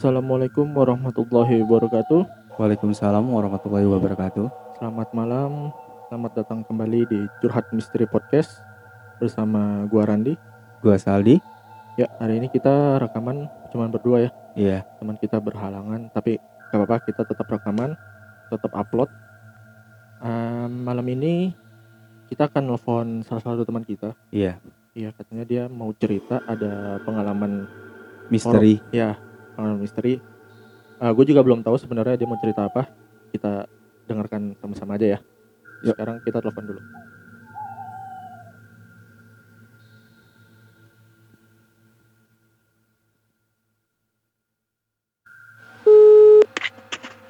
Assalamualaikum warahmatullahi wabarakatuh. Waalaikumsalam warahmatullahi wabarakatuh. Selamat malam. Selamat datang kembali di Curhat Misteri Podcast bersama gua Randi. Gua Saldi. Ya, hari ini kita rekaman cuman berdua ya. Iya. Teman kita berhalangan, tapi gak apa-apa kita tetap rekaman, tetap upload. Ehm, malam ini kita akan nelfon salah satu teman kita. Iya. Iya, katanya dia mau cerita ada pengalaman Misteri. ya pengalaman misteri. gue juga belum tahu sebenarnya dia mau cerita apa. Kita dengarkan sama-sama aja ya. Yuk. Sekarang kita telepon dulu.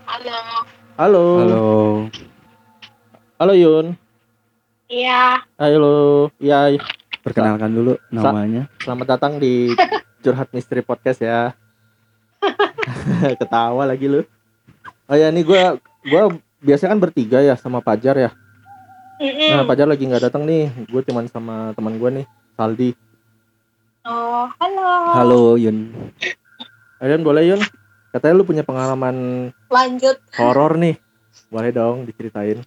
Halo. Halo. Halo. Halo Yun. Iya, Halo. Ya, Perkenalkan dulu namanya. selamat datang di Curhat Misteri Podcast ya. Ketawa lagi lu. Oh ya, ini gua gua biasanya kan bertiga ya sama Pajar ya. Mm-mm. Nah, Pajar lagi nggak datang nih. Gue cuman sama teman gue nih, Saldi. Oh, halo. Halo Yun. Kalian boleh Yun? Katanya lu punya pengalaman Lanjut. horor nih. Boleh dong diceritain.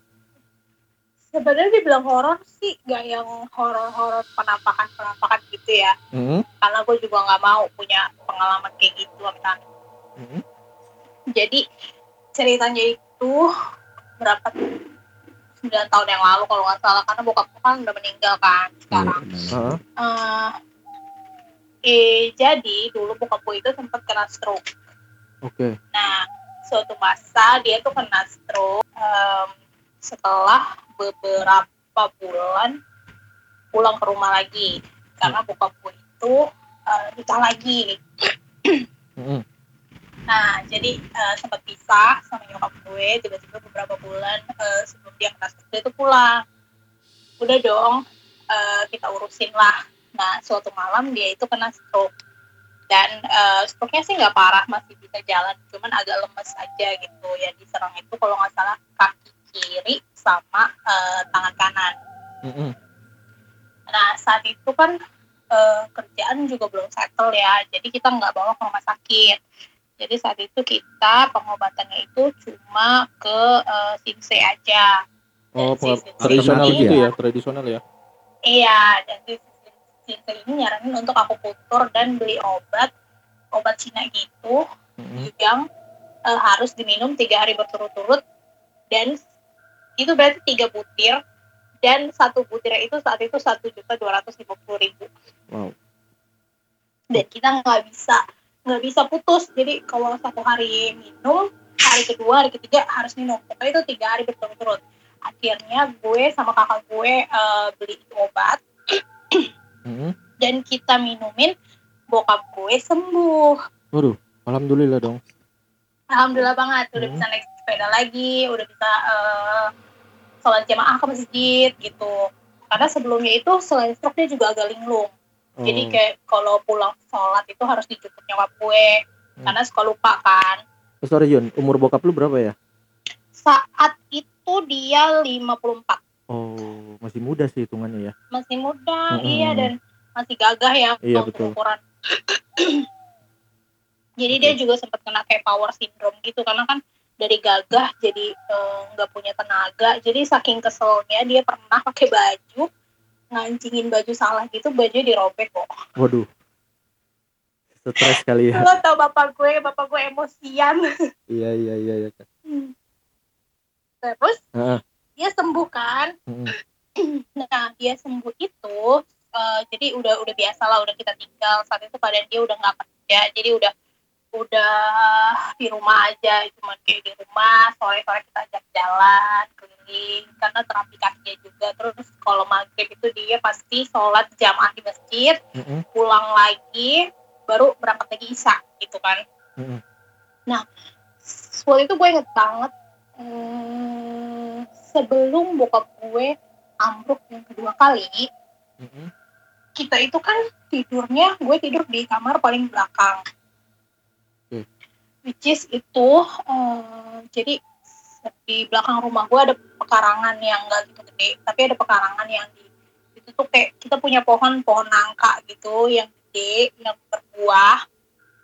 Sebenarnya dibilang horor sih gak yang horor-horor penampakan-penampakan gitu ya. Hmm? Karena gue juga nggak mau punya pengalaman kayak gitu kan. Hmm? Jadi ceritanya itu berapa tuh? 9 tahun yang lalu kalau nggak salah karena bokap gue kan udah meninggal kan sekarang. Heeh. Eh, eh jadi dulu bokap gue itu sempat kena stroke. Oke. Nah, suatu masa dia tuh kena stroke em, setelah beberapa bulan pulang ke rumah lagi karena bokap gue itu nikah lagi. Hmm. Nah, jadi eh, sempat pisah sama nyokap gue tiba-tiba beberapa bulan eh, sebelum dia dia tuh pulang. Udah dong, eh, kita urusin lah. Nah, suatu malam dia itu kena stroke dan eh, stroke-nya sih nggak parah masih bisa jalan cuman agak lemes aja gitu ya diserang itu kalau nggak salah kaki kiri sama eh, tangan kanan Hmm. nah saat itu kan eh, kerjaan juga belum settle ya jadi kita nggak bawa ke rumah sakit jadi saat itu kita pengobatannya itu cuma ke eh, Sinse aja Oh, si tradisional gitu ya, tradisional ya. Iya, dan si Sinse ini nyaranin untuk aku putur dan beli obat obat Cina gitu Hmm. yang eh, harus diminum tiga hari berturut-turut dan itu berarti tiga butir dan satu butir itu saat itu satu juta dua ratus lima puluh ribu Wow. dan kita nggak bisa nggak bisa putus jadi kalau satu hari minum hari kedua hari ketiga harus minum pokoknya itu tiga hari berturut-turut akhirnya gue sama kakak gue eh, beli obat Hmm. dan kita minumin bokap gue sembuh Waduh, alhamdulillah dong. Alhamdulillah banget udah Hmm. bisa naik sepeda lagi, udah bisa eh, sholat jamaah ke masjid gitu. Karena sebelumnya itu selain stroke dia juga agak linglung. Oh. Jadi kayak kalau pulang sholat itu harus dijemput nyokap gue. Hmm. Karena suka lupa kan. Oh, sorry Yun, umur bokap lu berapa ya? Saat itu dia 54. Oh, masih muda sih hitungannya ya. Masih muda, Hmm. iya dan masih gagah ya Iya, untuk betul. ukuran. Jadi dia juga sempat kena kayak power syndrome gitu karena kan dari gagah jadi eh, nggak punya tenaga. Jadi saking keselnya dia pernah pakai baju ngancingin baju salah gitu baju dirobek kok. Waduh. Stres kali ya. Lo tau bapak gue, bapak gue emosian. iya, iya, iya, iya. Terus Heeh. dia sembuh kan. Hmm. Nah dia sembuh itu eh, jadi udah udah biasa lah udah kita tinggal saat itu keadaan dia udah nggak kerja jadi udah udah di rumah aja cuma kayak di rumah sore sore kita ajak jalan keliling karena terapi kakinya juga terus kalau maghrib itu dia pasti sholat jamaah di masjid Hmm. pulang lagi baru berangkat lagi isya gitu kan Mm-mm. nah waktu itu gue inget banget hmm, sebelum bokap gue ambruk yang kedua kali Hmm. kita itu kan tidurnya gue tidur di kamar paling belakang. Which is itu eh, jadi di belakang rumah gue ada pekarangan yang enggak gitu gede tapi ada pekarangan yang di itu tuh kayak kita punya pohon pohon nangka gitu yang gede yang berbuah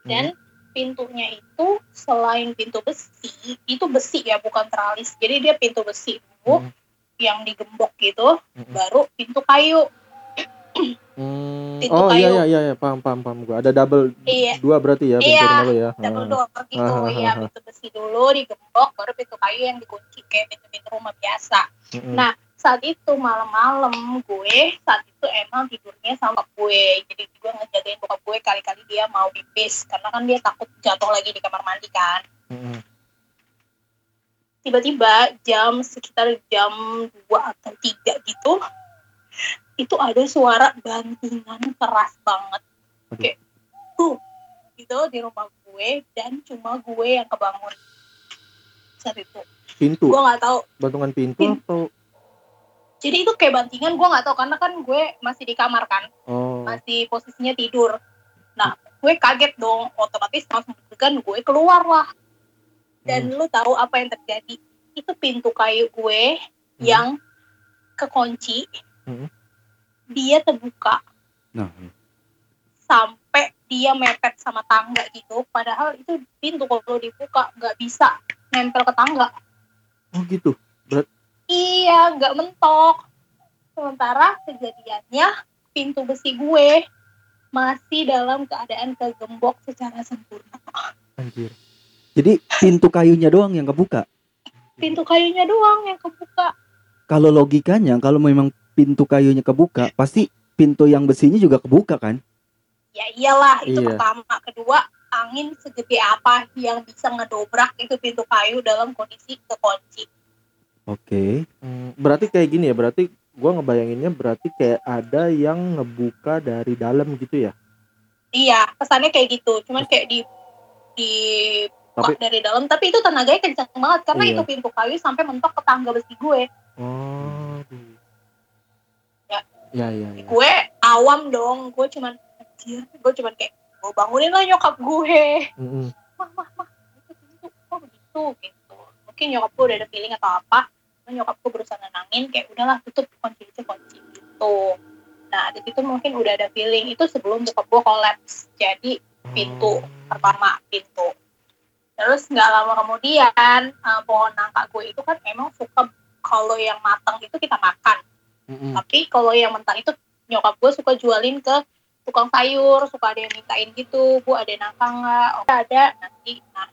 dan pintunya itu selain pintu besi itu besi ya bukan teralis jadi dia pintu besi dulu Hmm. yang digembok gitu Mm-mm. baru pintu kayu Hmm, oh iya kayu. iya iya iya, paham paham paham gua. Ada double Iya. dua berarti ya pintu Iya, rumah lu ya. double Ah. door gitu Ah, ya ah, pintu besi dulu digembok baru pintu kayu yang dikunci kayak pintu-pintu rumah biasa Mm-mm. Nah, saat itu malam-malam gue saat itu emang tidurnya sama gue jadi gue ngejagain bokap gue kali-kali dia mau pipis karena kan dia takut jatuh lagi di kamar mandi kan Mm-mm. tiba-tiba jam sekitar jam 2 atau 3 gitu itu ada suara bantingan keras banget. Kayak tuh gitu di rumah gue dan cuma gue yang kebangun. Saat itu. Pintu, gue nggak tahu. Bantungan pintu Pin- atau? Jadi itu kayak bantingan gue nggak tahu karena kan gue masih di kamar kan. Oh. masih posisinya tidur. Nah gue kaget dong. Otomatis langsung kan gue keluar lah. Dan Hmm. lu tahu apa yang terjadi? Itu pintu kayu gue Hmm. yang kekunci. Hmm. Dia terbuka. Nah, sampai dia mepet sama tangga gitu padahal itu pintu kalau dibuka nggak bisa nempel ke tangga. Oh gitu. iya nggak mentok. Sementara kejadiannya pintu besi gue masih dalam keadaan kegembok secara sempurna. Anjir. jadi pintu kayunya doang yang kebuka. pintu kayunya doang yang kebuka. Kalau logikanya kalau memang pintu kayunya kebuka, pasti pintu yang besinya juga kebuka kan? ya iyalah itu Iya. pertama kedua angin segede apa yang bisa ngedobrak itu pintu kayu dalam kondisi kekunci Oke. Hmm, berarti kayak gini ya, berarti gua ngebayanginnya berarti kayak ada yang ngebuka dari dalam gitu ya. iya kesannya kayak gitu cuman kayak di di Tapi- dari dalam tapi itu tenaganya kencang banget karena Iya. itu pintu kayu sampai mentok ke tangga besi gue Oh. Aduh. Ya. Ya gue awam dong gue cuman anjir gue cuman kayak gue bangunin lah nyokap gue Mm-mm. mah mah mah itu pintu kok begitu gitu mungkin nyokap gue udah ada feeling atau apa Terus nyokap gue berusaha nenangin kayak udahlah tutup kunci aja kunci gitu nah di situ mungkin udah ada feeling itu sebelum nyokap gue kolaps jadi Pintu. Oh. pertama pintu terus nggak lama kemudian eh, pohon nangka gue itu kan emang suka kalau yang matang itu kita makan Mm-mm. tapi kalau yang mentah itu nyokap gue suka jualin ke tukang sayur suka ada yang mintain gitu bu ada nangka nggak oh ada nanti nah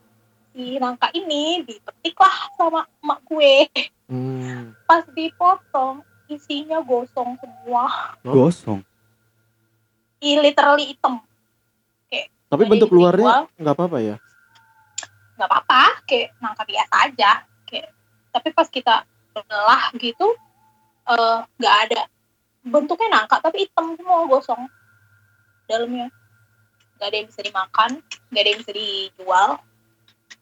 si nangka ini dipetik lah sama emak gue Hmm. pas dipotong isinya gosong semua Oh. Gosong. I, literally hitam Tapi Jadi bentuk luarnya nggak apa-apa ya. nggak apa-apa kayak nangka biasa aja kayak tapi pas kita belah gitu eh, nggak ada bentuknya nangka tapi hitam semua gosong dalamnya nggak ada yang bisa dimakan nggak ada yang bisa dijual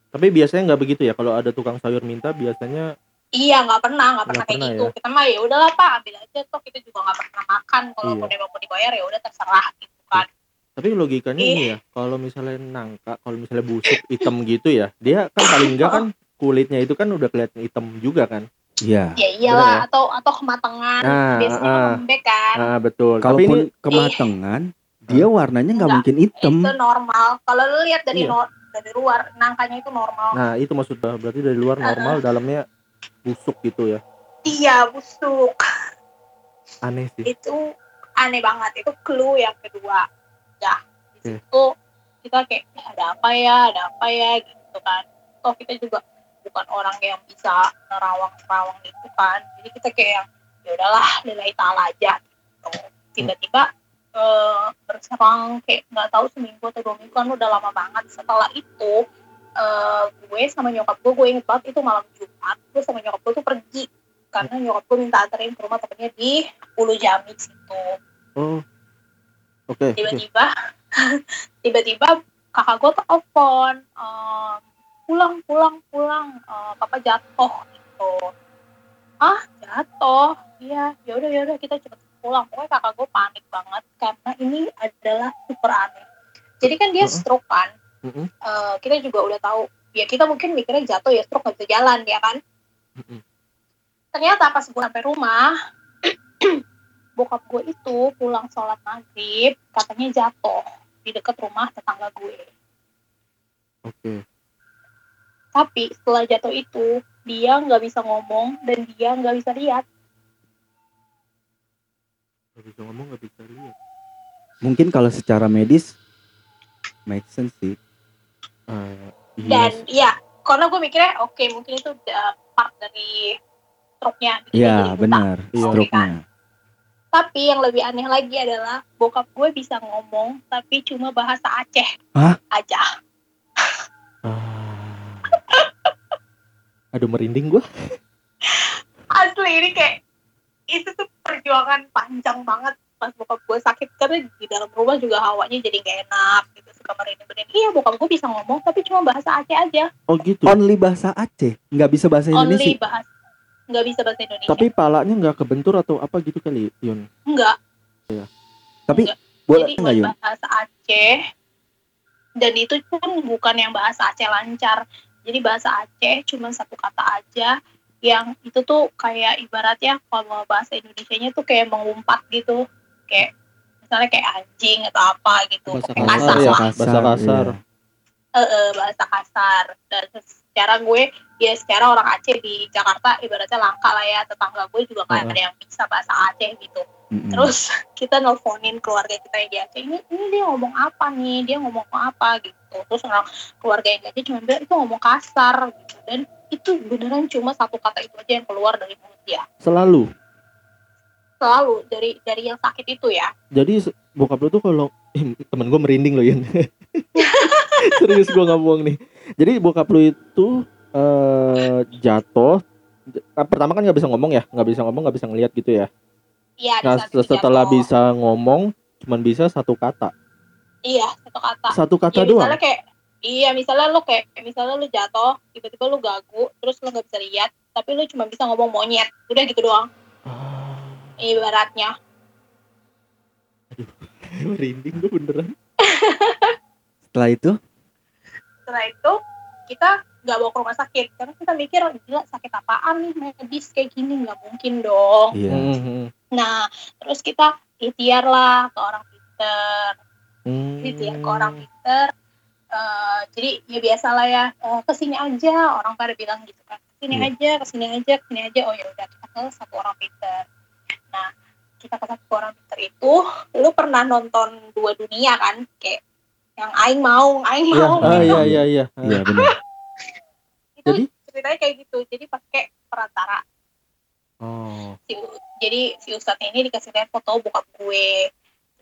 Tapi biasanya nggak begitu ya. Kalau ada tukang sayur minta biasanya iya nggak pernah nggak pernah Nggak kayak pernah gitu ya? kita mah ya udahlah pak ambil aja toh kita juga nggak pernah makan kalau Iya. mau emang mau dibayar ya udah terserah gitu kan tapi logikanya ini ya. Kalau misalnya nangka, kalau misalnya busuk hitam gitu ya, dia kan paling enggak kan kulitnya itu kan udah kelihatan hitam juga kan. Iya. ya iyalah ya? atau atau kematangan Nah, biasanya ah. lembek kan Ah betul. Kalaupun ini kematangan, dia warnanya nggak Enggak. mungkin hitam. itu normal kalau lu lihat dari Iya. no- dari luar nangkanya itu normal Nah itu maksudnya berarti dari luar normal, dalamnya busuk gitu ya. iya busuk Aneh sih. itu aneh banget itu clue yang kedua ya di situ kita kayak "Ya, ada apa ya ada apa ya gitu kan toh kita juga bukan orang yang bisa nerawang-nerawang gitu kan jadi kita kayak yang ya udahlah lillahi ta'ala aja gitu tiba-tiba eh, berserang kayak nggak tahu seminggu atau dua minggu kan udah lama banget setelah itu eh, gue sama nyokap gue gue inget banget itu malam Jumat gue sama nyokap gue tuh pergi karena nyokap gue minta anterin ke rumah temennya di Ulu Jami situ Oh. Oke. oke. tiba-tiba tiba-tiba kakak gue telepon ehm, pulang pulang pulang. Eh, papa jatuh gitu. Ah jatuh. Iya yaudah yaudah kita cepet pulang. Pokoknya kakak gue panik banget karena ini adalah super aneh. Jadi kan dia stroke kan. Eh, kita juga udah tahu. Ya kita mungkin mikirnya jatuh ya stroke nggak bisa jalan ya kan? Ternyata pas gue sampai rumah bokap gue itu pulang sholat maghrib katanya jatuh di dekat rumah tetangga gue. Oke. Tapi setelah jatuh itu dia nggak bisa ngomong dan dia nggak bisa lihat Gak bisa ngomong, gak bisa lihat. Mungkin kalau secara medis make sense sih. Eh, iya dan ya karena gue mikirnya oke mungkin itu udah part dari stroke-nya Iya, buta. benar. Iya. Stroke-nya. tapi yang lebih aneh lagi adalah bokap gue bisa ngomong tapi cuma bahasa Aceh Hah? aja Ah. Aduh merinding gua. asli ini kayak itu tuh perjuangan panjang banget pas bokap gue sakit karena di dalam rumah juga hawanya jadi gak enak gitu suka merinding merinding iya bokap gue bisa ngomong tapi cuma bahasa Aceh aja Oh gitu. Only bahasa Aceh, nggak bisa bahasa only Indonesia. bahasa nggak bisa bahasa Indonesia Tapi palanya nggak kebentur atau apa gitu kali, Yun? enggak Tapi Enggak. boleh jadi nggak bukan Yun? bahasa Aceh dan itu pun bukan yang bahasa Aceh lancar jadi bahasa Aceh cuma satu kata aja yang itu tuh kayak ibaratnya kalau bahasa Indonesianya tuh kayak mengumpat gitu kayak misalnya kayak anjing atau apa gitu Bahasa kayak kasar kasar ya. lah Bahasa kasar. iya. Eh, eh, bahasa kasar dan secara gue ya secara orang Aceh di Jakarta ibaratnya langka lah ya tetangga gue juga Heeh. ada yang bisa bahasa Aceh gitu Mm-mm. terus kita nelfonin keluarga kita yang di Aceh ini ini dia ngomong apa nih dia ngomong apa gitu terus orang keluarga yang Aceh cuma bilang itu ngomong kasar gitu dan itu beneran cuma satu kata itu aja yang keluar dari mulut dia Selalu. selalu dari dari yang sakit itu ya Jadi bokap lu tuh kalau eh, temen gue merinding loh Yun. Serius gue nggak bohong nih. Jadi bokap lu itu eh jatuh. Nah, pertama kan nggak bisa ngomong ya, nggak bisa ngomong, nggak bisa ngeliat gitu ya. iya Nah setelah jatuh. bisa ngomong, cuman bisa satu kata. Iya satu kata. Satu kata ya, doang. misalnya kayak iya misalnya lu kayak misalnya lu jatuh tiba-tiba lu gagu terus lu nggak bisa lihat tapi lu cuma bisa ngomong monyet. Udah gitu doang. Ah, ibaratnya. Merinding gue beneran. Setelah itu, setelah itu kita nggak bawa ke rumah sakit. Karena kita mikir gila sakit apaan nih? Medis kayak gini nggak mungkin dong. Iya. Mhm. nah terus kita ikhtiar lah ke orang pinter Hmm. ikhtiar ke orang pinter Eh, jadi ya biasa lah ya eh, ke sini aja orang pada bilang gitu kan ke sini Iya. aja ke sini aja ke sini aja oh ya udah kita ke satu orang pinter nah kita ke satu orang pinter itu lu pernah nonton dua dunia kan kayak yang aing mau aing Iya, mau ah, gitu. iya, iya, iya. Iya benar. itu Jadi? ceritanya kayak gitu jadi pakai perantara Oh. si, jadi si ustadznya ini dikasih lihat foto bokap gue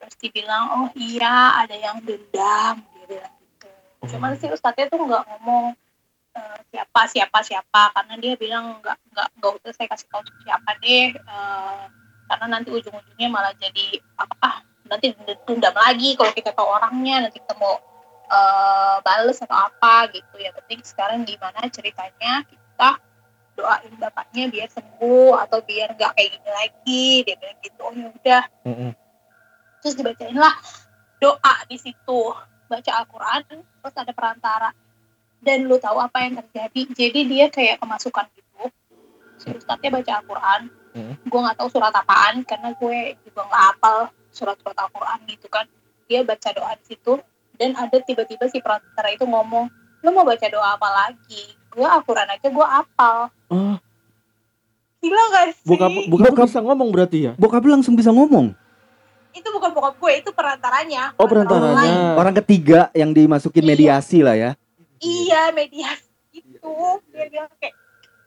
terus dibilang oh iya ada yang dendam dia bilang gitu cuman si ustadznya tuh nggak ngomong eh, siapa siapa siapa karena dia bilang nggak nggak nggak usah saya kasih tahu siapa deh eh, karena nanti ujung-ujungnya malah jadi apa nanti dendam lagi kalau kita tahu orangnya nanti kita mau eh, bales atau apa gitu. Ya penting sekarang gimana ceritanya kita doain bapaknya biar sembuh atau biar nggak kayak gini lagi dia bilang gitu. Oh ya udah. Mm-mm. Terus dibacain lah doa di situ. Baca Al-Quran terus ada perantara. Dan lu tahu apa yang terjadi? Jadi dia kayak kemasukan gitu. Si ustadznya baca Al-Quran. Hmm. gue nggak tahu surat apaan karena gue juga nggak hafal surat-surat Al-Quran gitu kan. Dia baca doa di situ dan ada tiba-tiba si perantara itu ngomong lu mau baca doa apa lagi? Gue Al-Quran aja gue hafal. Oh, gila gak sih? bokap bokap Bokap- bisa ngomong berarti ya? Bokap lu langsung bisa ngomong. Itu bukan bokap gue itu perantaranya Oh, Perantara perantaranya. Orang ketiga yang dimasukin Iya. mediasi lah ya. iya mediasi itu dia bilang kayak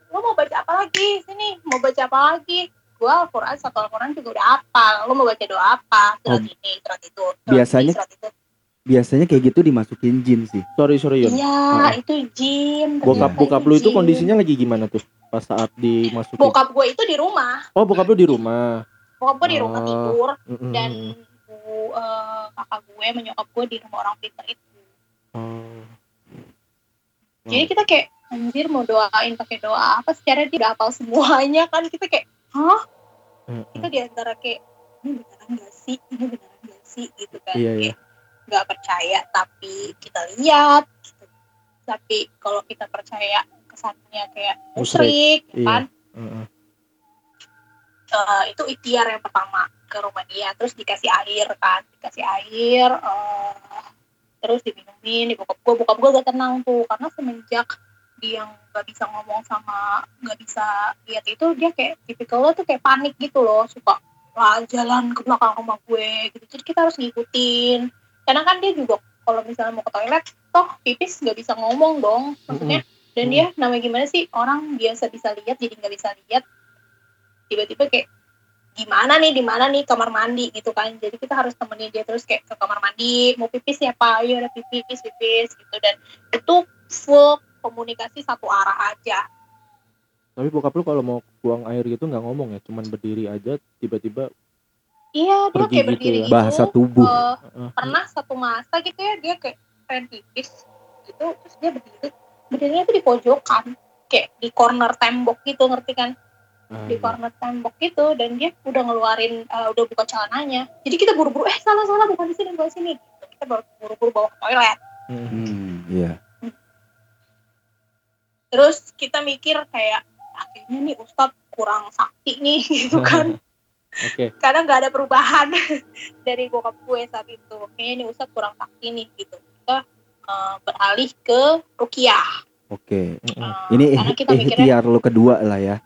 lo mau baca apa lagi sini mau baca apa lagi gua Al-Quran satu Al-Quran juga udah hafal lo mau baca doa apa surat Oh. ini surat itu surat Biasanya- ini, surat itu Biasanya kayak gitu dimasukin jin sih. Sorry, sorry Yun. iya itu jin Bokap ternyata bokap lu itu kondisinya lagi gimana tuh pas saat dimasukin? bokap gue itu di rumah Oh, bokap lu di rumah. Bokap gue di rumah Oh. tidur Mm-mm. dan bu, eh, kakak gue menyokap gue di rumah orang pintar itu Oh. jadi kita kayak anjir mau doain pakai doa apa secara dia udah hafal semuanya kan kita kayak hah Mm-mm. kita di antara kayak ini beneran gak sih ini beneran gak sih gitu kan Iya, iya. Kayak nggak percaya tapi kita lihat gitu. tapi kalau kita percaya kesannya kayak Musyrik, musyrik ya iya. kan Eh, itu ikhtiar yang pertama ke rumah dia terus dikasih air kan dikasih air eh, terus diminumin di bokap gue bokap gue gak tenang tuh karena semenjak dia yang nggak bisa ngomong sama nggak bisa lihat itu dia kayak tipikalnya tuh kayak panik gitu loh. Suka lah jalan ke belakang rumah gue gitu. Jadi kita harus ngikutin. Karena kan dia juga kalau misalnya mau ke toilet toh pipis nggak bisa ngomong dong maksudnya. Dan dia namanya gimana sih? Orang biasa bisa lihat jadi nggak bisa lihat tiba-tiba kayak gimana nih di mana nih kamar mandi? gitu kan. Jadi kita harus temenin dia terus kayak ke kamar mandi mau pipis ya pak? Ayo ada pipis pipis gitu. Dan itu full komunikasi satu arah aja. Tapi bokap lu kalau mau buang air gitu nggak ngomong ya, cuman berdiri aja tiba-tiba iya dia Pergi kayak gitu berdiri ya. gitu Bahasa tubuh. uh, pernah satu masa gitu ya dia kayak pengen pipis gitu terus dia berdiri. Berdirinya tuh di pojokan kayak di corner tembok gitu ngerti kan ah, di corner tembok gitu dan dia udah ngeluarin eh, udah buka celananya jadi kita buru-buru eh salah salah bukan di sini bukan di sini gitu. kita baru buru-buru bawa ke toilet Mm, Hmm, iya. terus kita mikir kayak akhirnya nih Ustadz kurang sakti nih gitu kan Oke. karena nggak ada perubahan dari bokap gue saat itu kayaknya nih Ustadz kurang sakti nih gitu kita eh, beralih ke rukiah Oke. Mm-mm. Eh, Ini eh, mikirnya ikhtiar lo kedua lah ya.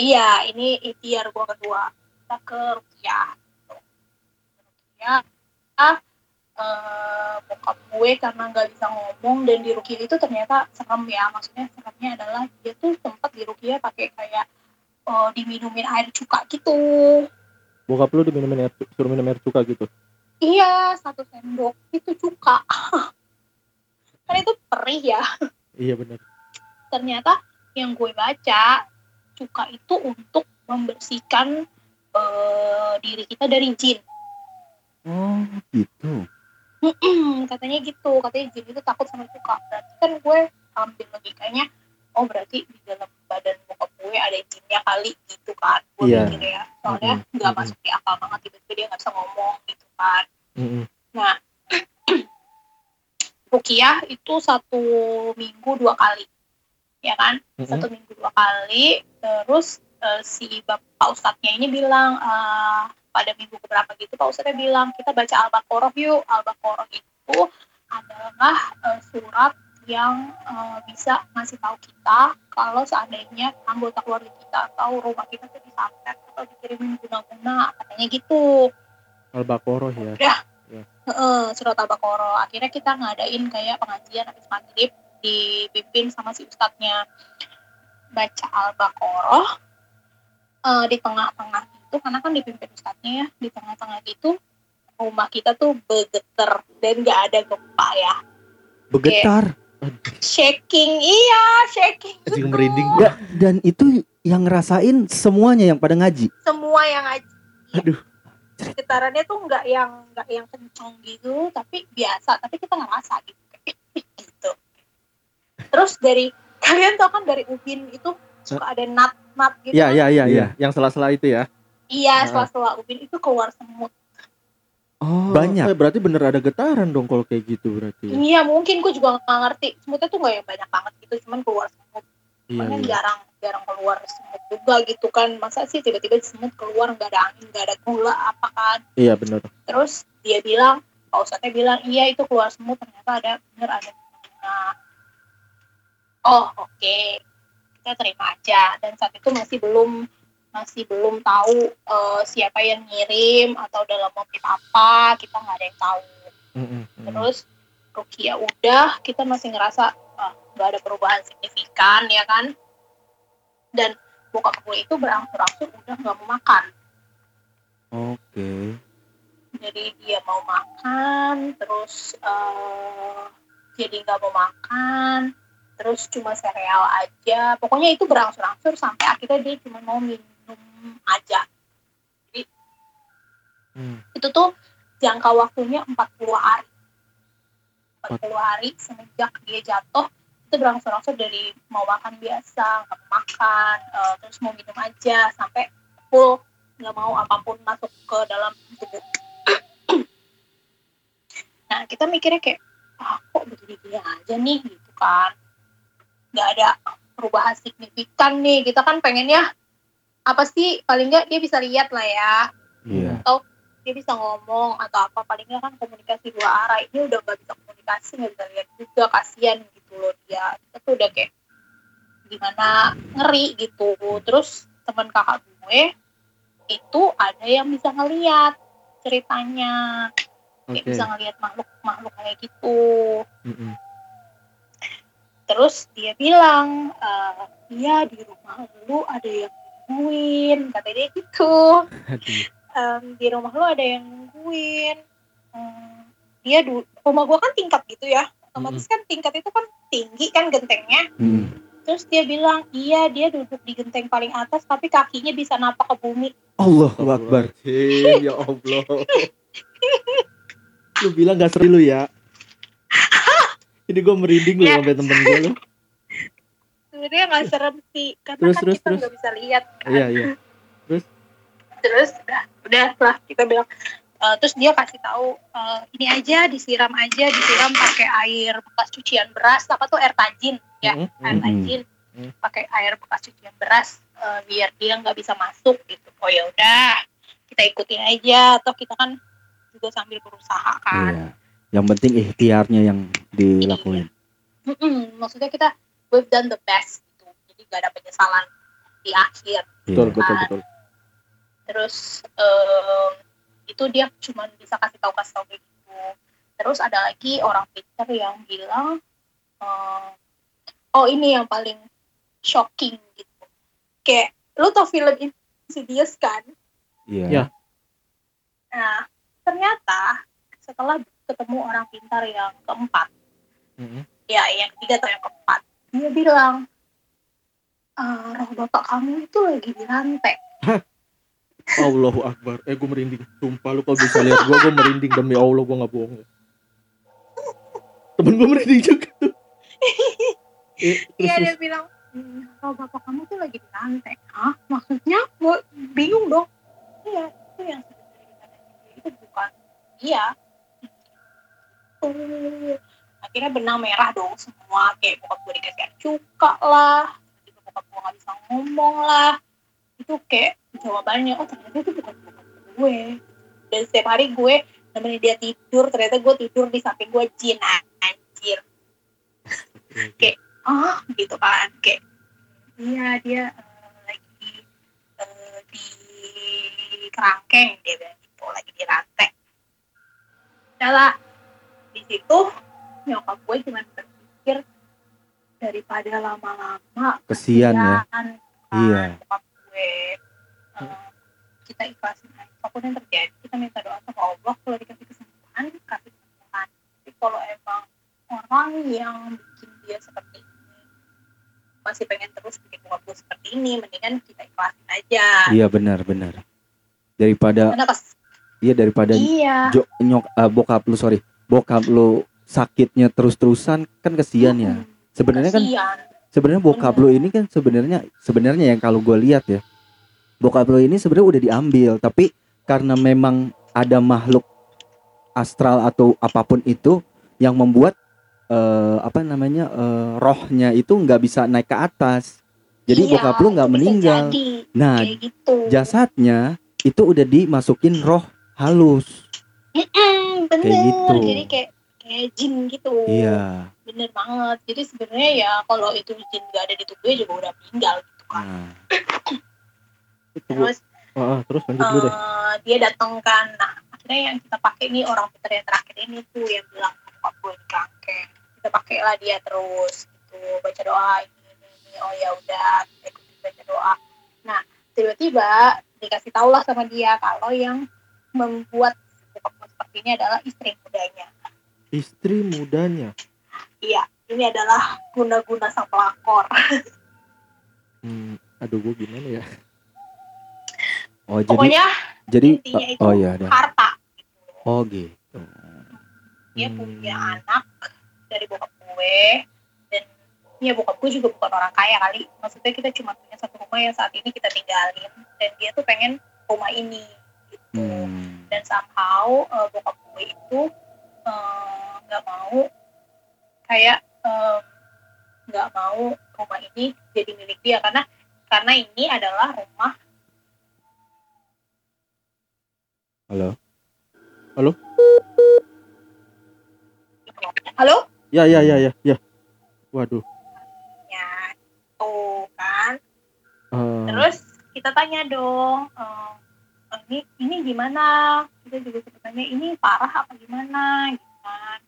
Iya ini ikhtiar gue kedua kita ke rukiah rukiah ah eh, bokap gue karena nggak bisa ngomong dan di rukiah itu ternyata serem ya. Maksudnya seremnya adalah dia tuh sempat di rukiah pakai kayak eh, diminumin air cuka gitu. Bokap lu diminumin air, suruh minum air cuka gitu. iya satu sendok itu cuka. Kan itu perih ya. Iya benar. ternyata yang gue baca cuka itu untuk membersihkan eh, diri kita dari jin Oh, gitu. katanya gitu katanya jin itu takut sama cuka berarti kan gue ambil logikanya oh berarti di dalam badan bokap gue ada jinnya kali gitu kan gue Iya. mikir ya soalnya nggak mm-mm. masuk di akal banget tiba-tiba dia nggak bisa ngomong gitu kan Mm-mm. rukiah itu satu minggu dua kali ya kan? Mm-mm. satu minggu dua kali. Terus eh, si bapak ustadznya ini bilang eh, pada minggu keberapa gitu pak ustadznya bilang kita baca al-baqarah yuk. Al-baqarah itu adalah eh, surat yang eh, bisa ngasih tahu kita kalau seandainya anggota keluarga kita atau rumah kita tuh disantet atau dikirimin guna-guna katanya gitu. Al-Baqarah ya. Heeh, surat al-baqarah. Akhirnya kita ngadain kayak pengajian habis maghrib dipimpin sama si ustadznya baca al-baqarah Eh, di tengah-tengah itu karena kan dipimpin ustadznya ya di tengah-tengah itu rumah kita tuh bergetar dan nggak ada gempa ya Begetar. shaking iya shaking betul. merinding. Nggak, dan itu yang ngerasain semuanya yang pada ngaji. semua yang ngaji Aduh. getarannya tuh nggak yang nggak yang kenceng gitu tapi biasa tapi kita ngerasa gitu gitu terus dari kalian tau kan dari ubin itu suka ada nat nat gitu Iya kan? iya iya Iya. iya. Yang sela-sela itu ya. iya Ah. setelah ubin itu keluar semut Oh, Banyak. eh, berarti bener ada getaran dong kalau kayak gitu berarti. ya. iya mungkin gue juga nggak ngerti semutnya tuh nggak yang banyak banget gitu cuman keluar semut Iya. Makanya iya. jarang jarang keluar semut juga gitu kan masa sih tiba-tiba semut keluar nggak ada angin nggak ada gula apa kan Iya bener. terus dia bilang Pak Ustadznya bilang iya itu keluar semut ternyata ada bener ada nah oh oke. Kita terima aja. Dan saat itu masih belum masih belum tahu eh, siapa yang ngirim atau dalam motif apa kita nggak ada yang tahu. Mm-mm, mm-mm. terus Rukia udah kita masih ngerasa ah, nggak ada perubahan signifikan ya kan? Dan bokap gue itu berangsur-angsur udah nggak mau makan. Oke. jadi dia mau makan terus eh, jadi nggak mau makan terus cuma sereal aja. Pokoknya itu berangsur-angsur sampai akhirnya dia cuma mau minum aja. Hmm. itu tuh jangka waktunya 40 hari. 40 hari semenjak dia jatuh itu berangsur-angsur dari mau makan biasa nggak makan eh, terus mau minum aja sampai full nggak mau apa pun masuk ke dalam tubuh. Nah kita mikirnya kayak ah kok begini-gini aja nih? Gitu kan nggak ada perubahan signifikan nih. Kita kan pengennya apa sih paling nggak dia bisa lihat lah ya. Iya. dia dia bisa ngomong atau apa palingnya kan komunikasi dua arah. Ini udah nggak bisa komunikasi nggak bisa lihat juga kasihan gitu loh dia. Kita tuh udah kayak gimana ngeri gitu. Terus teman kakak gue itu ada yang bisa ngeliat ceritanya. Kayak Oke. bisa ngeliat makhluk makhluk kayak gitu. Mm-mm. Terus dia bilang eh iya di rumah lu ada yang nungguin kata dia gitu. Em, di rumah lu ada yang nungguin Em, dia du rumah gua kan tingkat gitu ya otomatis kan tingkat itu kan tinggi kan gentengnya Hmm. terus dia bilang iya dia duduk di genteng paling atas tapi kakinya bisa napak ke bumi Allahu Akbar. Ya Allah. lu bilang gak seri lu ya. Ini gue merinding lu Ya. sampai temen gue lu. sebenarnya nggak serem sih karena Terus, kan terus, kita terus. nggak bisa lihat kan. Iya iya. terus udah udah lah kita bilang eh, terus dia kasih tahu eh, ini aja disiram aja disiram pakai air bekas cucian beras apa tuh air tajin ya Mm-mm. air Mm-mm. tajin Mm. pakai air bekas cucian beras eh, biar dia nggak bisa masuk gitu oh ya udah kita ikutin aja atau kita kan juga sambil berusaha kan Iya. Yang penting ikhtiarnya yang dilakuin. Mm-mm, maksudnya kita we've done the best gitu jadi gak ada penyesalan di akhir Betul Iya. betul betul. terus em, itu dia cuma bisa kasih tahu kasih tahu kayak gitu terus ada lagi orang pinter yang bilang em, oh ini yang paling shocking gitu kayak lu tau film Insidious kan Iya. Ya. nah ternyata setelah ketemu orang pintar yang keempat Mm-mm. ya yang ketiga atau yang keempat dia bilang "Eh, roh bapak kamu itu lagi di rantai Allahu Akbar. Eh gue merinding. Sumpah lu kalau bisa lihat gue, gue merinding demi Allah gue nggak bohong. Temen gue merinding juga tuh. Eh, Iya dia bilang, "Hmm, kalau bapak kamu tuh lagi di lantai. Hah? Maksudnya? Gue bingung dong. Iya, itu yang itu bukan iya. Tuh. Akhirnya benang merah dong semua. Kayak bokap gue dikasih air cuka lah. Tiba bokap gue gak bisa ngomong lah. Itu kayak jawabannya, oh ternyata itu bukan bokap gue. Dan setiap hari gue nemenin dia tidur, ternyata gue tidur di samping gue jin anjir oh gitu kan kayak iya dia eh, lagi eh, di kerangkeng dia bilang gitu lagi di rantai Udah situ nyokap gue cuma berpikir daripada lama-lama Kesian ya. kesian, Iya. kan, bokap gue eh, kita ikhlasin aja apa pun yang terjadi kita minta doa sama Allah kalau dikasih kesembuhan kasih kesembuhan tapi kalau emang orang yang bikin dia seperti ini masih pengen terus bikin bokap gue seperti ini mendingan kita ikhlasin aja Iya benar benar. Daripada karena pas iya daripada iya jo, nyok eh, bokap lu sorry bokap lu sakitnya terus-terusan kan kesian ya. Sebenarnya kan sebenarnya bokap lu ini kan sebenarnya sebenarnya yang kalau gue lihat ya bokap lu ini sebenarnya udah diambil tapi karena memang ada makhluk astral atau apa pun itu yang membuat eh, apa namanya eh, rohnya itu nggak bisa naik ke atas. Jadi Iya, bokap lu nggak meninggal. jadi, nah gitu. jasadnya itu udah dimasukin roh halus Mm-mm, bener. Kayak gitu. jadi kayak kayak jin gitu. Iya. Bener banget. Jadi sebenarnya ya kalau itu jin gak ada di tubuhnya juga udah meninggal gitu kan. Nah, terus ah, terus lanjut dulu deh. eh, dia datang kan. Nah akhirnya yang kita pakai ini orang pintar yang terakhir ini tuh yang bilang bokap gue di kerangkeng kita pakailah dia terus gitu baca doa ini ini, ini. oh ya udah kita ikutin baca doa. Nah tiba-tiba dikasih tau lah sama dia kalau yang membuat ini adalah istri mudanya Istri mudanya. iya ini adalah guna-guna sang pelakor Hmm, aduh gue gimana ya? oh jadi pokoknya jadi intinya itu oh ya harta oh gitu dia Hmm. punya anak dari bokap gue dan ya bokap gue juga bukan orang kaya kali maksudnya kita cuma punya satu rumah yang saat ini kita tinggalin dan dia tuh pengen rumah ini gitu Hmm. Dan somehow eh, bokap gue itu eh, nggak mau kayak eh, nggak mau rumah ini jadi milik dia. Karena karena ini adalah rumah. Halo? Halo? Ya ya ya ya ya. Waduh. ya tuh kan. Eh, terus kita tanya dong eh, ini ini gimana? Kita juga sebenarnya ini parah apa gimana? Gitu kan.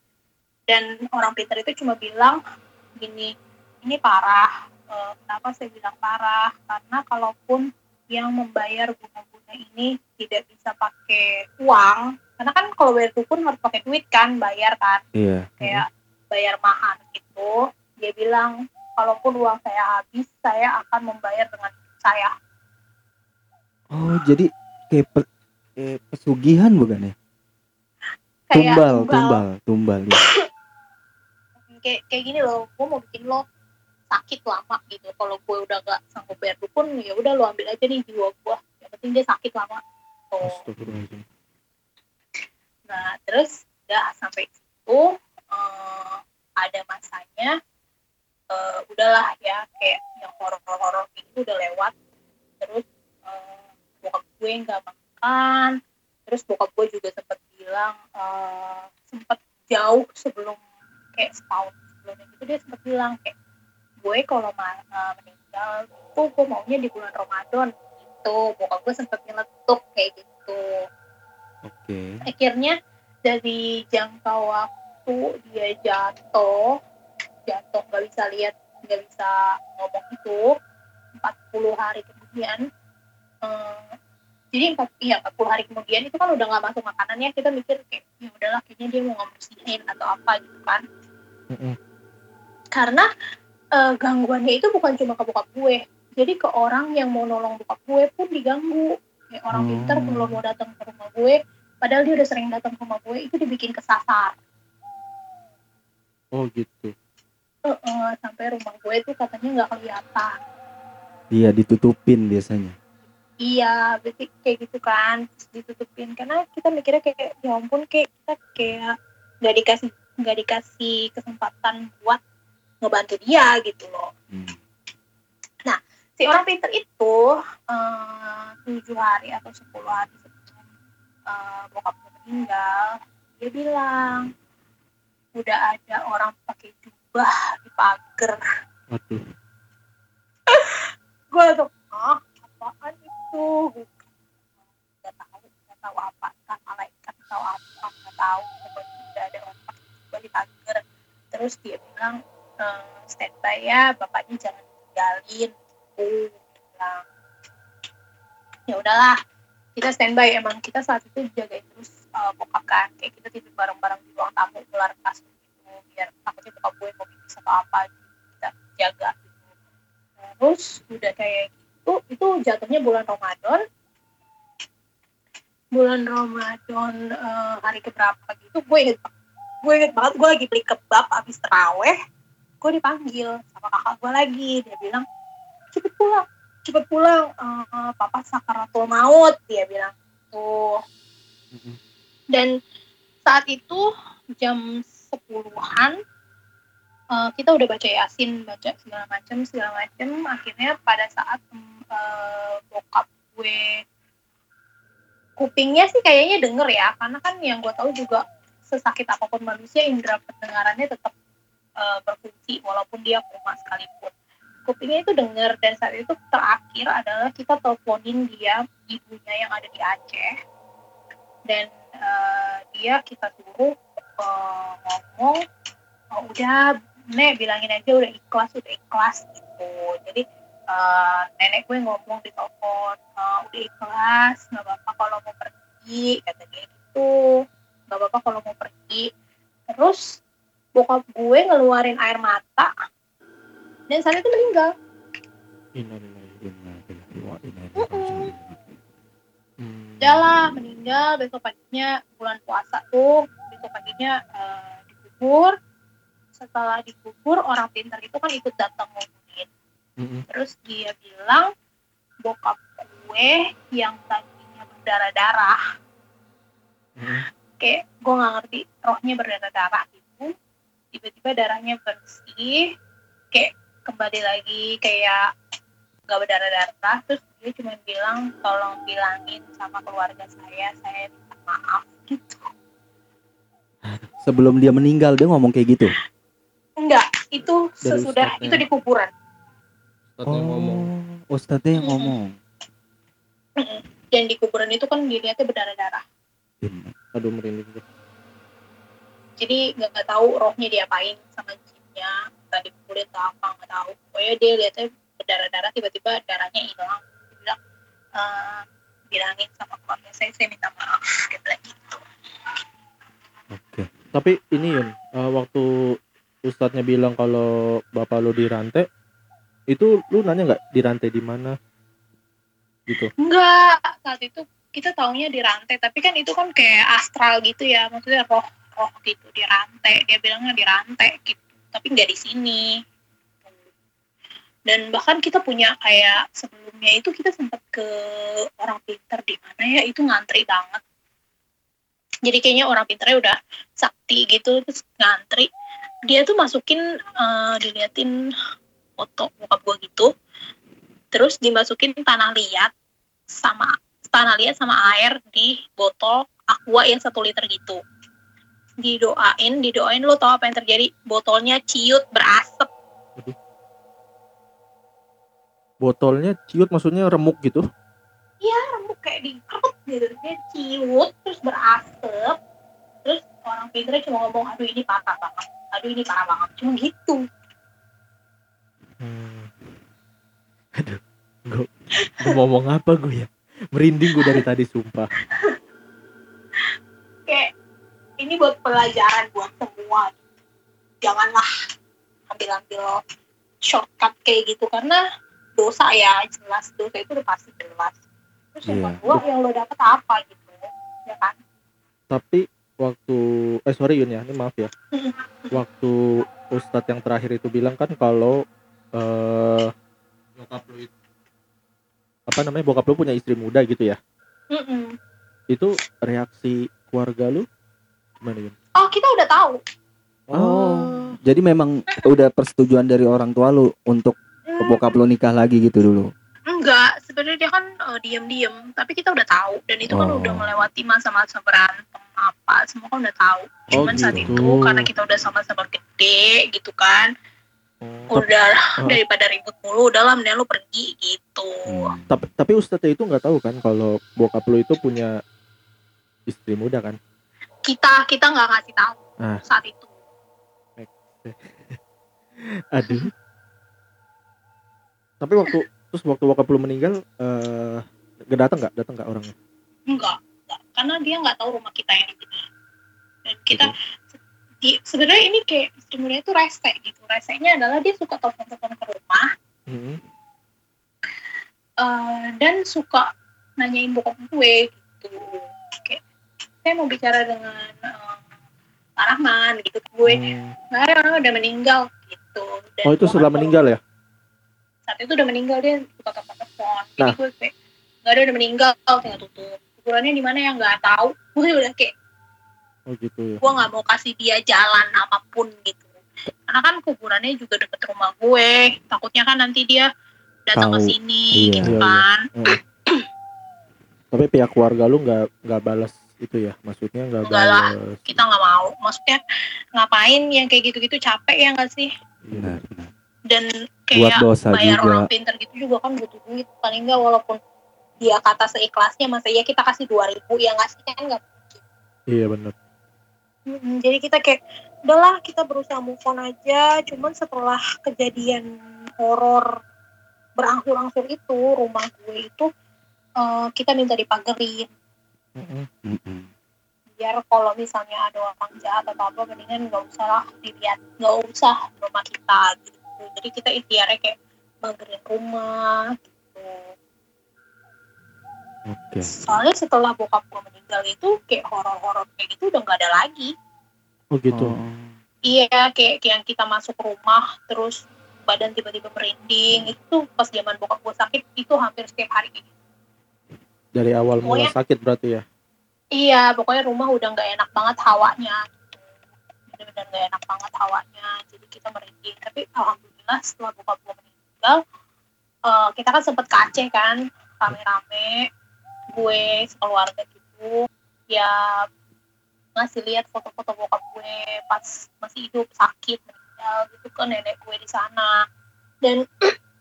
Dan orang pintar itu cuma bilang gini ini parah. Eh, kenapa saya bilang parah? Karena kalaupun yang membayar bunga-bunga ini tidak bisa pakai uang karena kan kalau bayar dukun harus pakai duit kan bayar kan. Iya. kayak bayar mahar gitu. Dia bilang kalaupun uang saya habis saya akan membayar dengan saya. Oh, jadi kayak pe- kayak pesugihan bukan ya? kayak Tumbal, tumbal, tumbal. ya. kayak kayak gini loh gue mau bikin lo sakit lama gitu kalau gue udah gak sanggup bayar dukun ya udah lo ambil aja nih jiwa gue yang penting dia sakit lama Astagfirullahaladzim. nah terus udah sampai situ eh, ada masanya eh, udahlah ya kayak yang horor-horor itu udah lewat terus eh, bokap gue nggak makan. Terus bokap gue juga sempat bilang eh, sempat jauh sebelum kayak setahun sebelumnya itu dia sempat bilang kayak gue kalau eh, meninggal tuh gue maunya di bulan Ramadan gitu. Bokap gue sempat nyeletuk kayak gitu. Oke. akhirnya dari jangka waktu dia jatuh jatuh nggak bisa lihat nggak bisa ngomong itu 40 hari kemudian eh, jadi empat iya 40 hari kemudian itu kan udah nggak masuk makanannya kita mikir kayak ya udahlah kayaknya dia mau ngebersihin atau apa gitu kan Mm-mm. karena eh, gangguannya itu bukan cuma ke bokap gue jadi ke orang yang mau nolong bokap gue pun diganggu kayak orang Hmm. pintar kalau mau datang ke rumah gue padahal dia udah sering datang ke rumah gue itu dibikin kesasar Oh gitu. Eh, eh, sampai rumah gue itu katanya nggak kelihatan Iya, ditutupin biasanya. Iya berarti kayak gitu kan terus ditutupin karena kita mikirnya kayak ya ampun kayak kita kayak nggak dikasih nggak dikasih kesempatan buat ngebantu dia gitu loh Hmm. si orang pinter itu eh, tujuh hari atau sepuluh hari sebelum eh, bokapnya meninggal dia bilang udah ada orang pakai jubah di pagar Waduh. gue langsung ah apaan itu Gitu. nggak tahu nggak tahu apa entah malaikat atau apa nggak tahu. Pokoknya udah ada orang pakai jubah di pagar terus dia bilang eh, standby ya bapaknya jangan tinggalin Dia bilang. Ya udahlah kita standby. Emang kita saat itu jagain terus eh, bokap kan. Kayak kita tidur bareng-bareng di ruang tamu ular kasur gitu biar takutnya bokap gue mau atau apa gitu. Kita jaga gitu. Terus udah kayak gitu itu jatuhnya bulan Ramadan. Bulan Ramadan eh, hari keberapa gitu gue inget gue inget banget gue lagi beli kebab abis teraweh. Gue dipanggil sama kakak gue lagi dia bilang cepet pulang cepet pulang eh, papa sakaratul maut dia bilang tuh Mm-mm. dan saat itu jam sepuluhan eh, kita udah baca yasin baca segala macam segala macam. Akhirnya pada saat mm, eh, bokap gue. Kupingnya sih kayaknya denger ya karena kan yang gue tahu juga sesakit apa pun manusia indera pendengarannya tetap eh, berfungsi walaupun dia koma sekalipun. Kupingnya itu denger dan saat itu terakhir adalah kita teleponin dia ibunya yang ada di Aceh. Dan eh, dia kita suruh eh, ngomong oh, udah nek bilangin aja udah ikhlas udah ikhlas gitu. Jadi eh, nenek gue ngomong di telepon eh, udah ikhlas nggak apa-apa kalau mau pergi kata dia gitu. Nggak apa-apa kalau mau pergi. Terus bokap gue ngeluarin air mata dan saat itu meninggal. Udah lah meninggal. Besok paginya bulan puasa tuh besok paginya eh, dikubur. Setelah dikubur orang pintar itu kan ikut datang Mm-mm. terus dia bilang bokap gue yang tadinya berdarah-darah Mm-mm. kayak gue nggak ngerti rohnya berdarah-darah gitu tiba-tiba darahnya bersih kayak kembali lagi kayak nggak berdarah-darah terus dia cuma bilang tolong bilangin sama keluarga saya saya minta maaf gitu sebelum dia meninggal dia ngomong kayak gitu. enggak itu Dari sesudah itu di kuburan Ustadznya ngomong. Ustadznya yang ngomong. dan di kuburan itu kan dilihatnya berdarah-darah. Aduh merinding gue. jadi nggak nggak tahu rohnya diapain sama jinnya tadi kulit atau apa nggak tahu. Pokoknya dia lihatnya berdarah-darah tiba-tiba darahnya hilang. Dia bilang "Eh, bilangin sama keluarga saya saya minta maaf. Dia bilang gitu. Oke. tapi ini Yun eh, waktu ustadznya bilang kalau bapak lu dirantai itu lu nanya nggak dirantai di mana? Gitu. Enggak saat itu kita taunya di rantai tapi kan itu kan kayak astral gitu ya maksudnya roh roh gitu di rantai dia bilangnya di rantai gitu tapi nggak di sini. Dan bahkan kita punya kayak sebelumnya itu kita sempat ke orang pinter di mana ya itu ngantri banget. Jadi kayaknya orang pinternya udah sakti gitu terus ngantri. Dia tuh masukin eh, diliatin foto bokap gua gitu terus dimasukin tanah liat sama tanah liat sama air di botol aqua yang satu liter gitu. Didoain didoain lo tau apa yang terjadi? Botolnya ciut berasap. Botolnya ciut maksudnya remuk gitu? Remuk kayak dikerut gitu. Dia ciut terus berasap. Terus orang pinternya cuma ngomong aduh ini parah banget. Aduh ini parah banget. Cuma gitu Hmm. Aduh, gue, mau ngomong apa gue ya? Merinding gue dari tadi sumpah. kayak ini buat pelajaran buat semua janganlah ambil-ambil shortcut kayak gitu karena dosa ya jelas dosa itu udah pasti jelas terus yang Iya. kedua yang lo dapet apa gitu ya kan Tapi waktu, eh sorry Yun ya, ini maaf ya. Waktu Ustadz yang terakhir itu bilang kan kalau eh bokap lu itu apa namanya bokap lu punya istri muda gitu ya? Mm-mm. Itu reaksi keluarga lu gimana Yun? oh kita udah tahu Oh. Jadi memang udah persetujuan dari orang tua lu untuk Hmm, bokap lu nikah lagi gitu dulu. enggak sebenarnya dia kan eh, diam-diam tapi kita udah tahu dan itu kan Oh. udah melewati masa-masa berantem apa semua kan udah tahu Oh, cuman saat gitu. itu karena kita udah sama-sama gede gitu kan Oh. Udah Oh. daripada ribut mulu udahlah mending lu pergi gitu Hmm. Tapi tapi Ustadznya itu nggak tahu kan kalau bokap lu itu punya istri muda kan? kita kita nggak ngasih tahu Ah. saat itu Aduh. Tapi waktu terus waktu bokap lu meninggal eh gak datang nggak datang nggak orangnya? enggak, enggak. karena dia nggak tahu rumah kita yang di dan kita di, sebenarnya ini kayak muda itu rese gitu resenya adalah dia suka telepon-telepon ke rumah Hmm. eh, dan suka nanyain bokap gue gitu kayak saya mau bicara dengan eh, Pak Rahman gitu gue Hmm. Pak Rahman udah meninggal gitu Dan Oh itu setelah tahu. meninggal ya? saat itu udah meninggal dia suka telepon telepon jadi Nah. gue kayak nggak ada udah meninggal tinggal tutup kuburannya di mana yang nggak tahu gue udah kayak Oh gitu ya. gue nggak mau kasih dia jalan apa pun gitu karena kan kuburannya juga deket rumah gue takutnya kan nanti dia datang ke sini Iya. gitu Iya, iya. kan Hmm. Tapi pihak keluarga lu nggak nggak balas itu ya? Maksudnya nggak Enggak lah. balas. kita nggak mau maksudnya ngapain yang kayak gitu-gitu capek ya nggak sih Iya. Benar, dan Buat kayak dosa bayar juga. orang pinter gitu juga kan butuh duit paling nggak walaupun dia kata seikhlasnya masa ya kita kasih 2000 ya nggak sih kan nggak Iya benar. Mm, jadi kita kayak udahlah kita berusaha move on aja. Cuman setelah kejadian horor berangsur-angsur itu rumah gue itu eh, kita minta dipagerin biar kalau misalnya ada orang jahat atau apa mendingan nggak usah lah dilihat nggak usah rumah kita gitu. Jadi kita ikhtiarnya kayak magerin rumah gitu Oke. soalnya setelah bokap gue meninggal itu kayak horor-horor kayak gitu udah nggak ada lagi Oh gitu. Oh. Iya, kayak, kayak yang kita masuk rumah, terus badan tiba-tiba merinding. Itu pas zaman bokap gue sakit, itu hampir setiap hari. Dari awal mula Pokoknya- sakit berarti ya? Iya, pokoknya rumah udah nggak enak banget hawanya. Bener-bener nggak enak banget hawanya. Jadi kita merinding. Tapi alhamdulillah setelah bokap gue meninggal, eh, kita kan sempet ke Aceh kan, rame-rame. Gue sekeluarga gitu. Ya ngasih lihat foto-foto bokap gue pas masih hidup sakit meninggal gitu ke nenek gue di sana dan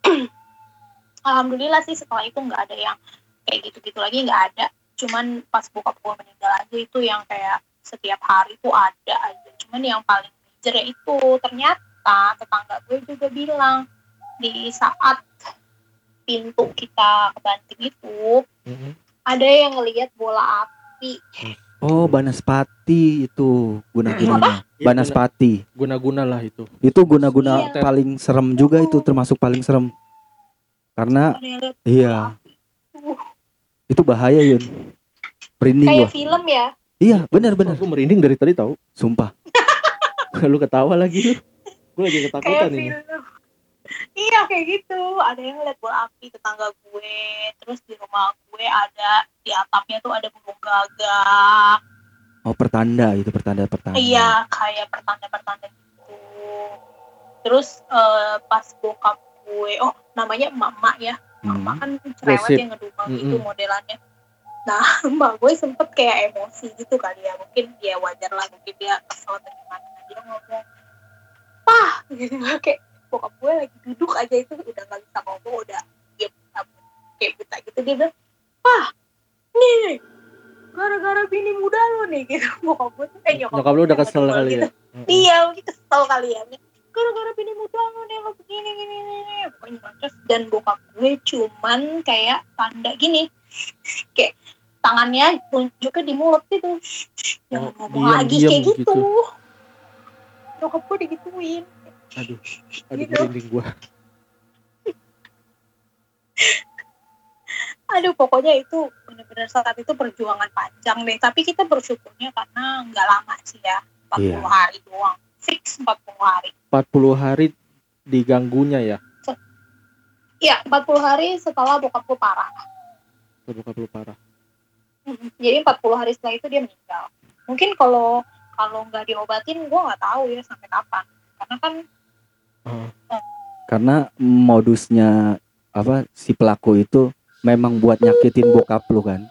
alhamdulillah sih setelah itu nggak ada yang kayak gitu-gitu lagi nggak ada cuman pas bokap gue meninggal aja itu yang kayak setiap hari tuh ada aja cuman yang paling major ya itu ternyata tetangga gue juga bilang di saat pintu kita ke Banting itu Mhm. Ada yang ngelihat bola api Oh, Banaspati itu guna-gunanya. Iya, Banaspati. guna-guna lah itu Itu guna-guna Iya. paling serem juga itu termasuk paling serem. Karena iya, Uh, itu bahaya Yun. Merinding kayak gua. film ya Iya, benar-benar. Aku merinding dari tadi tahu. Sumpah. lu ketawa lagi lu. Gue lagi kayak ketakutan ini. film iya kayak gitu ada yang ngeliat bola api tetangga gue terus di rumah gue ada di atapnya tuh ada burung gagak Oh, pertanda itu pertanda-pertanda. iya kayak pertanda-pertanda gitu terus eh, pas bokap gue oh namanya mama ya mama Hmm. kan cerewet Gosip. yang ngedumel gitu Mm-mm. modelannya nah mbak gue sempet kayak emosi gitu kali ya mungkin dia wajar lah mungkin dia kesel atau gimana dia ngomong pah gitu kayak bokap gue lagi duduk aja itu udah nggak bisa ngomong udah diam kayak buta gitu. Dia bilang pah nih gara-gara bini muda lo nih gitu. Bokap gue tuh eh nyokap, Nyokap lu udah kesel kali gitu. ya. Iya mungkin kesel kali ya. Gara-gara bini muda lo nih lo begini gini gini pokoknya terus dan bokap gue cuman kayak tanda gini. Kayak tangannya tunjuknya di mulut gitu. Jangan Oh, ngomong diam, lagi diam kayak gitu, gitu. nyokap gue digituin Aduh, aduh Gitu. merinding gua. aduh pokoknya itu benar-benar saat itu perjuangan panjang deh tapi kita bersyukurnya karena nggak lama sih ya 40 Iya. hari doang fix 40 hari 40 hari diganggunya ya. iya 40 hari setelah bokap gue parah Bokap lu parah. Mhm. Jadi 40 hari setelah itu dia meninggal. Mungkin kalau kalau nggak diobatin, gue nggak tahu ya sampai kapan. Karena kan Oh, Karena modusnya apa si pelaku itu memang buat nyakitin bokap lu kan.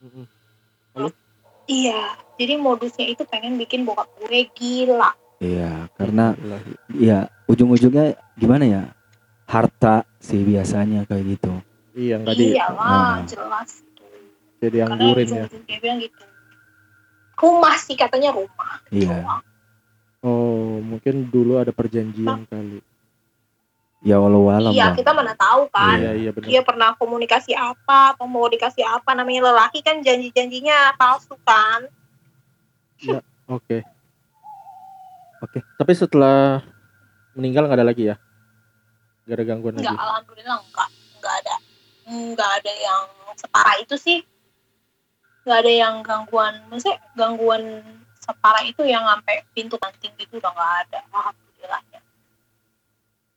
mhm. iya, jadi modusnya itu pengen bikin bokap gue gila. Iya, karena Bismillah. ya ujung-ujungnya gimana ya? Harta sih biasanya kayak gitu. Iya nggak di Iyalah, Ah. jelas. jadi Karena anggurin ya. dia bilang gitu. Rumah sih katanya rumah. Iya. doang. Oh, mungkin dulu ada perjanjian kali. Ya walau alam Iya, bang. kita mana tahu kan. Iya, iya benar. Dia pernah komunikasi apa atau mau dikasih apa namanya lelaki kan janji-janjinya palsu kan. Oke. Oke. Tapi setelah meninggal nggak ada lagi ya? Gak ada gangguan lagi. Enggak, alhamdulillah enggak. Enggak ada. Enggak ada yang separah itu sih. Enggak ada yang gangguan, maksudnya gangguan separah itu yang sampai pintu banting gitu udah enggak ada. Alhamdulillahnya.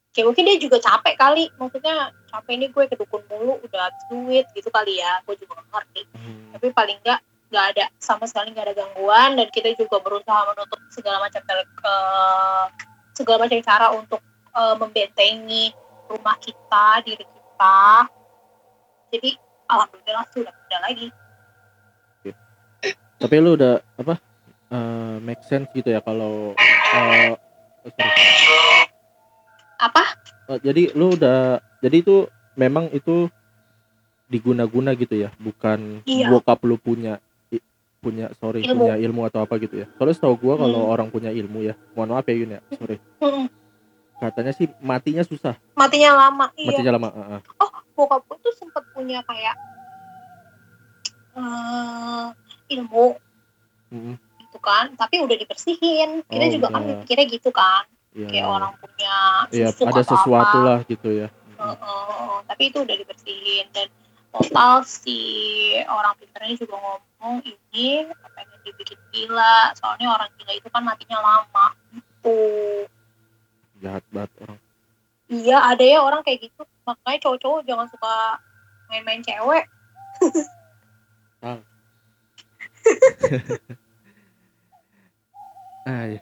Kayak mungkin dia juga capek kali, maksudnya capek ini gue ke dukun mulu, udah habis duit gitu kali ya, gue juga nggak ngerti. Hmm. Tapi paling enggak nggak ada sama sekali nggak ada gangguan dan kita juga berusaha menutup segala macam eh, segala macam cara untuk eh, membentengi rumah kita, diri kita. Jadi alhamdulillah sudah tidak lagi. Tapi lu udah apa? Eh, make sense gitu ya kalau eh, oh. Apa? Eh, jadi lu udah jadi itu memang itu diguna-guna gitu ya, bukan Iya. bokap lu punya i- punya sorry Ilmu. punya ilmu atau apa gitu ya. Soalnya setahu gua kalau Hmm. orang punya ilmu ya, mohon maaf ya Yun ya, sorry. Mm-mm. Katanya sih matinya susah, Matinya lama. Iya. matinya lama. ah, ah. Bokap gue tuh sempat punya kayak eh, ilmu Mm-mm. Gitu kan, tapi udah dibersihin. Kita Oh, juga kan udah. mikirnya gitu kan, Iya. kayak orang punya Iya, susuk ada sesuatu apa. lah gitu ya. Heeh, tapi itu udah dibersihin dan total si orang pinternya juga ngomong ini pengen dibikin gila soalnya orang gila itu kan matinya lama gitu Jahat banget orang. iya ada ya orang kayak gitu makanya cowok-cowok jangan suka main-main cewek Ah, iya.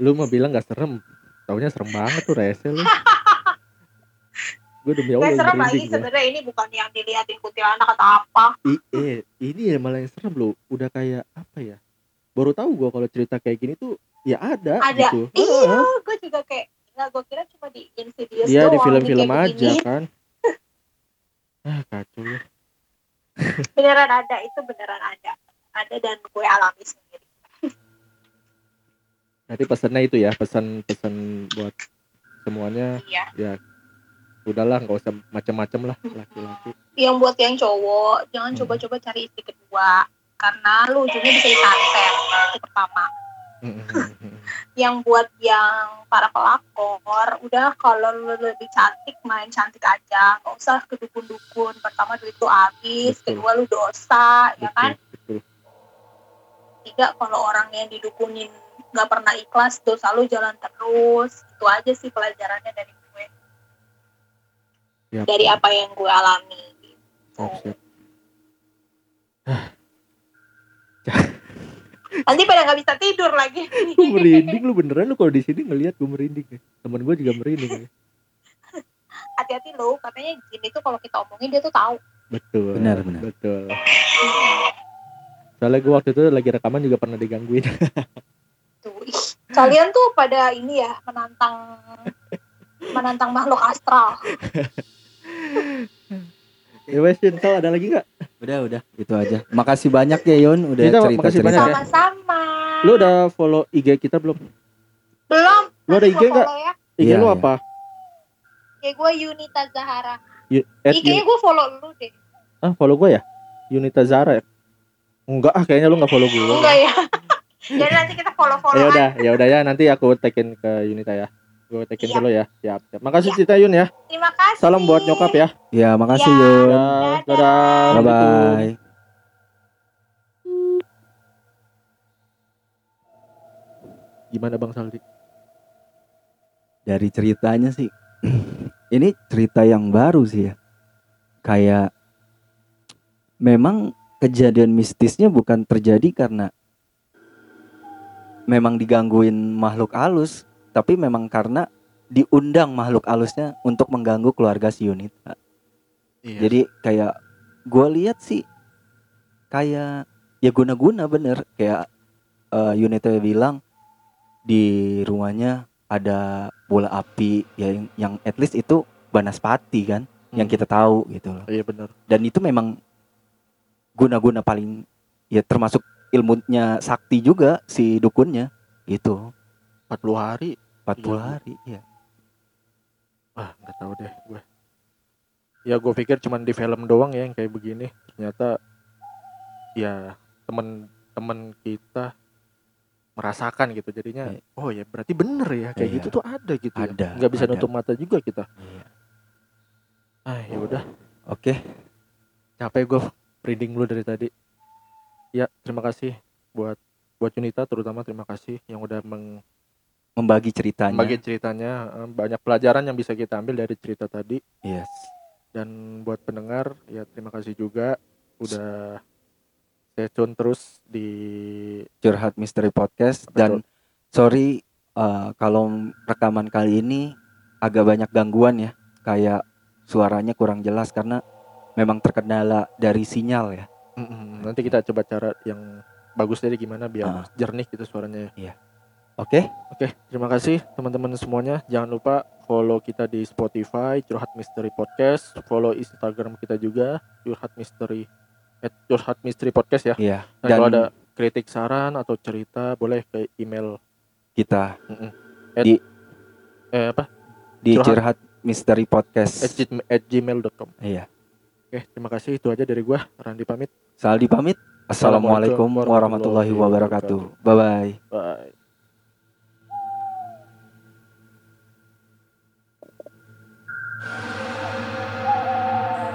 lu mau bilang gak serem, taunya serem banget tuh rese lu. gue demi Allah serem lagi sebenarnya ini bukan yang dilihatin kuntilanak atau apa I, eh, ini ya malah yang serem loh. Udah kayak apa ya? baru tahu gue kalau cerita kayak gini tuh ya ada, Ada. gitu Iya, gue juga kayak nggak gue kira cuma di Insidious Iya di film-film aja begini. kan ah kacau ya. Beneran ada, itu beneran ada. Ada dan gue alami sendiri. Nanti pesannya itu ya pesan-pesan buat semuanya Iya. udahlah nggak usah macam-macam lah laki-laki Yang buat yang cowok, jangan Hmm. coba-coba cari istri kedua. Karena lu ujungnya bisa disantet. Itu pertama. yang buat yang para pelakor udah kalau lu lebih cantik main cantik aja nggak usah ke dukun-dukun pertama duit lu habis Betul. kedua lu dosa ya kan betul, betul. tiga kalau orang yang didukunin nggak pernah ikhlas dosa lu jalan terus itu aja sih pelajarannya dari gue Yap. dari apa yang gue alami gitu. Siap, nanti pada nggak bisa tidur lagi Lu merinding lu beneran lu kalau di sini ngelihat gue merinding ya. Temen gue juga merinding ya. hati-hati lo katanya jin itu kalau kita omongin dia tuh tahu Betul. Benar, benar. Betul. Soalnya gue waktu itu lagi rekaman juga pernah digangguin. Tuh, ih, kalian tuh pada ini ya menantang menantang makhluk astral. ya wes, ada lagi nggak? Udah, udah, itu aja. Makasih banyak ya Yun udah Kita cerita makasih banyak cerita. ya. Sama-sama. Lu udah follow IG kita belum? Belum. Lu ada IG nggak? Ya. IG Iya, lu iya. apa? Kayak gue Yunita Zahara. Y- at IG-nya gue follow lu deh. Ah, follow gue ya? Yunita Zara ya? Enggak ah, kayaknya lu nggak follow gue. Enggak ya. Jadi nanti kita follow-follow Ya udah, ya udah ya nanti aku tekin ke Yunita ya. Gue tekin Iya. dulu ya. Siap, siap. Makasih Iya. Cita Yun ya. Terima kasih. Salam buat nyokap ya. Ya, makasih Ya. Yun. Ya, Dadah. dadah. Bye bye. Gimana Bang Saldi? Dari ceritanya sih ini cerita yang baru sih ya. Kayak memang kejadian mistisnya bukan terjadi karena memang digangguin makhluk halus, tapi memang karena diundang makhluk halusnya untuk mengganggu keluarga si Yunita. Iya. Jadi kayak gue lihat sih kayak ya guna-guna bener kayak eh, Yunita bilang di rumahnya ada bola api ya yang, yang at least itu Banaspati kan yang kita tahu gitu loh. Iya benar. Dan itu memang guna-guna paling ya termasuk ilmunya sakti juga si dukunnya gitu 40 hari. 40 Iya. hari ya. Ah, nggak tahu deh gue. Ya gue pikir cuman di film doang ya yang kayak begini. Ternyata ya temen-temen kita merasakan gitu jadinya Iya. oh ya berarti bener ya kayak Iya. gitu tuh ada gitu ya. Ada, nggak bisa ada. nutup mata juga kita Iya. ah ya udah Oke, capek gue reading lu dari tadi ya terima kasih buat buat Yunita terutama terima kasih yang udah meng- membagi ceritanya. membagi ceritanya Eh, banyak pelajaran yang bisa kita ambil dari cerita tadi. Yes. dan buat pendengar ya terima kasih juga udah stay tune terus di Curhat Misteri Podcast. Dan sorry eh, kalau rekaman kali ini agak banyak gangguan ya. Kayak suaranya kurang jelas karena memang terkendala dari sinyal ya Mm-mm, nanti kita coba cara yang bagus dari gimana biar Ah. jernih gitu suaranya oke Oke, terima kasih teman-teman semuanya. Jangan lupa follow kita di Spotify, Curhat Misteri Podcast. Follow Instagram kita juga, Curhat Misteri, at Curhat Misteri Podcast ya. iya Dan, kalau ada kritik saran atau cerita, boleh ke email kita at, Di- eh, apa? di Curhat. Curhat Misteri Podcast At, at gmail.com. iya Oke, terima kasih. Itu aja dari gua. Randi pamit. Saldi pamit Assalamualaikum warahmatullahi wabarakatuh bye bye Bye.